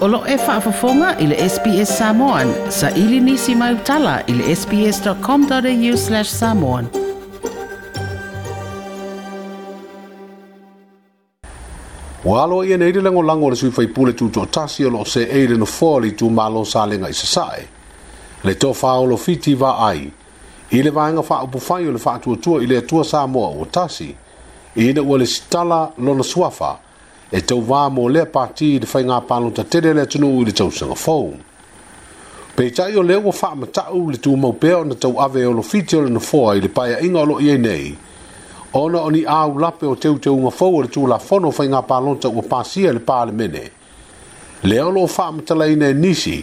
Olo e whaafafonga i le SPS Samoan. Sa ili nisi mai utala i le sps.com.au slash samoan. Wa alo i ene ili lango lango le sui faipule tu tō tasi olo se eile no fōli tu malo sa lenga i sasae. Le tō whaolo fiti wa ai. Ile vāenga wha upu whai o le wha atua tua i le atua Samoa o tasi. Ine ua le sitala lona suafa. Ile e tau wā mō lea pāti i te whai ngā pālo ta tere lea tunu i le tau sanga fōu. Pei tai o leo wha ama tau le tū mau pēo na tau ave o lo fiti o le na fōa i le paia inga o lo i e nei. Ona o ni āu lape o teu teu ngā fōu le tū la fono whai ngā pālo ta ua pāsia le pāle mene. Leo lo wha ama tala i nei nisi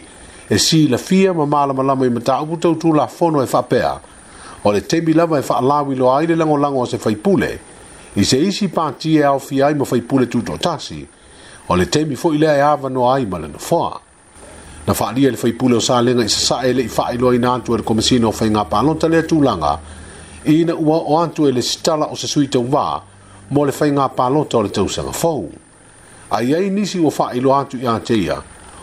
e si la fia ma mālama lama i mata upu tau tū la fono e wha pēa. O le tebi lama e wha alawi lo aile lango lango se whai pule. Pei i se isi pāti e au fia ima fai pule tūto tasi, o le temi fo i lea e awa no ai ma lana fua. Na wha lia le fai pule o sā lenga i sasa e le i wha iloa i na atua le komisina o fai ngā pālonta lea tūlanga, i na ua o antu e le sitala o se sui tau wā, mo le fai ngā pālonta o le tausanga fau. A iai nisi o wha iloa atu i a teia,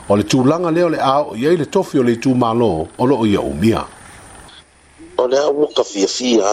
o le tūlanga leo le ao i ai le tofi o le tū mālo o lo o ia umia. O le au ka fia fia,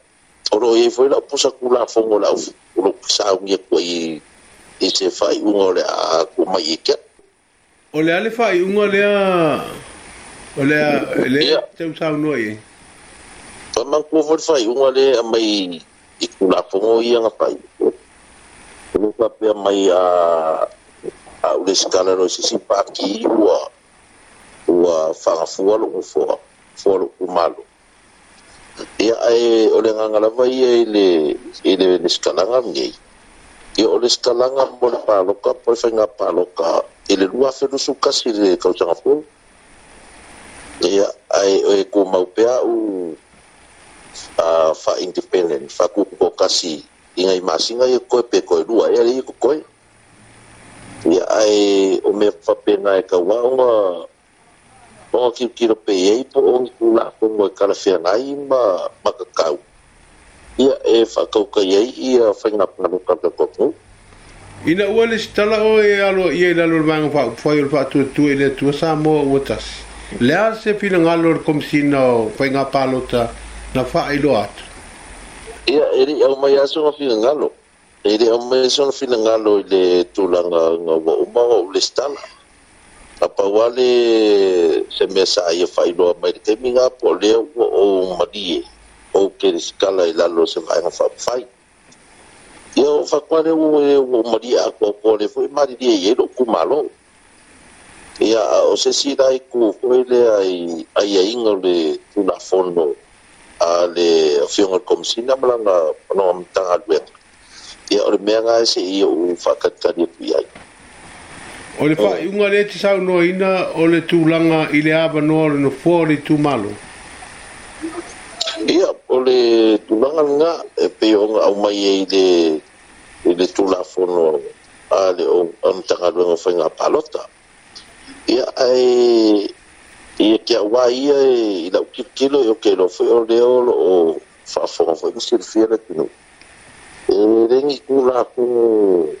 o e foi la pusa kula fongo la o lo pusa ngi ko i e se fai unga le a ko mai ke o le ale fai unga le a o le a e le te usa no e pa man fai unga le a mai i kula fongo i nga fai o le pa mai a a o skala lo si si ua ua fa fa lo fo fo lo malo ya ai oleh ngang lawa ia ile ile ni skalang ni ia oleh skalang mon pa loka pa sanga pa loka ile dua fedu suka sire kau sanga pul ia ai oi ku mau pe au a ah, fa independent fa ku ko kasi ingai masinga ye ko pe ko dua ya ko ko ya ai o me fa pe na ka wa o ki kira ro pe orang po o ki la po mo ka la ia e fa ka u ia fa na na mo ka ka ina o le eh, stala o e alo ye la lo ma fa fa yo fa tu tu e le tu sa mo o tas le a se fi nga lo kom si na fa nga lo ta na fa i ia e ri o ma ya so fi nga lo e ri o so fi lo le tu la nga nga o apaua le se mea saʻaia faailoa mai le taimiga po o lea ua ou malie ou kelesikala i lalo se vaega faapafai ia o faakua le ua e ua ou malie akuakoa le foʻi malilie iai loo kumālou ia o se sila iku foʻi lea ai aiaiga o le tulafono a le afioga le komisina ma laga manoga matagaluega ia o le mea gae seʻia ou faakalikali atu i ai O le fai oh. unga le te sau noa ina o le tūlanga i le aba noa le no fōri tū malo? Ia, o le tūlanga nga e pei honga au mai e i le i le tūla fono a le o anutanga lua ngā whainga palota. Ia, ai, e kia wā ia e i lau kipkilo i e o kei lo fai o le o o whafonga fai musir fiera tino. E rengi kūla kūla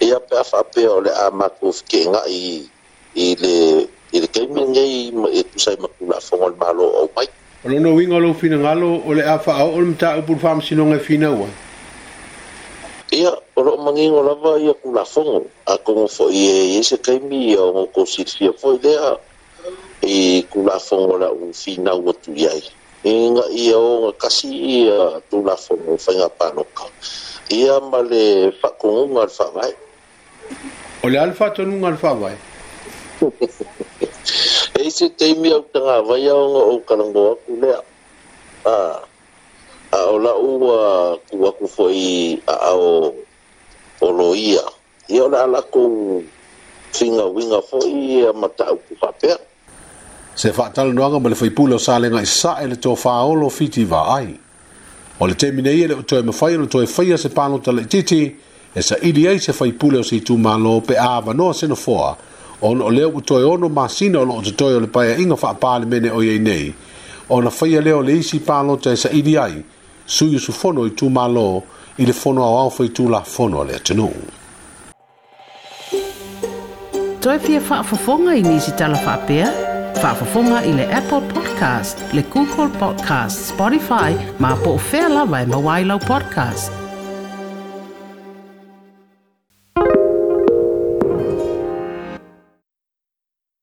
ia pe a fape o le a maku fike nga i i le i le kemi ngai e kusai maku na fongo le malo o mai o lono winga lo fina ngalo o le a fa a o le mta e pul fam sino ngai e fina ua ia o lo mangi ngo lava ia ku na fongo a kongo fo i e i se kemi i a ongo kosi fia fo i lea i ku na fongo la u fina ua tu iai inga e ia o nga kasi ia tu na fongo fai ngapano ka ia male fakungu ngal fawai O le alfa tonu ngā alfa wai? Eise teimi au tanga wai au ngā au karango aku lea. A, a o la ua ku aku fwai a au o loia. Ia o la alako finga winga fwai a mata au ku fapea. Se fa tal no anga fai pulo sale le nga isa ele to fa olo fiti va ai. O le te ele to e me to e fai se pano tala i titi e sa ili ai se fai pule o se itu malo pe a vanoa seno foa ono o leo utoe ono masina ono o te toi o le paia inga faa pale mene o iei nei ona faia leo le isi palo tae sa ili ai sui su fono itu malo i le fono au au fai tu la fono le atinu Toi pia faa fafonga i nisi tala faa pia faa fafonga i le Apple Podcast le Google Podcast Spotify ma po fela vai e mawailau podcast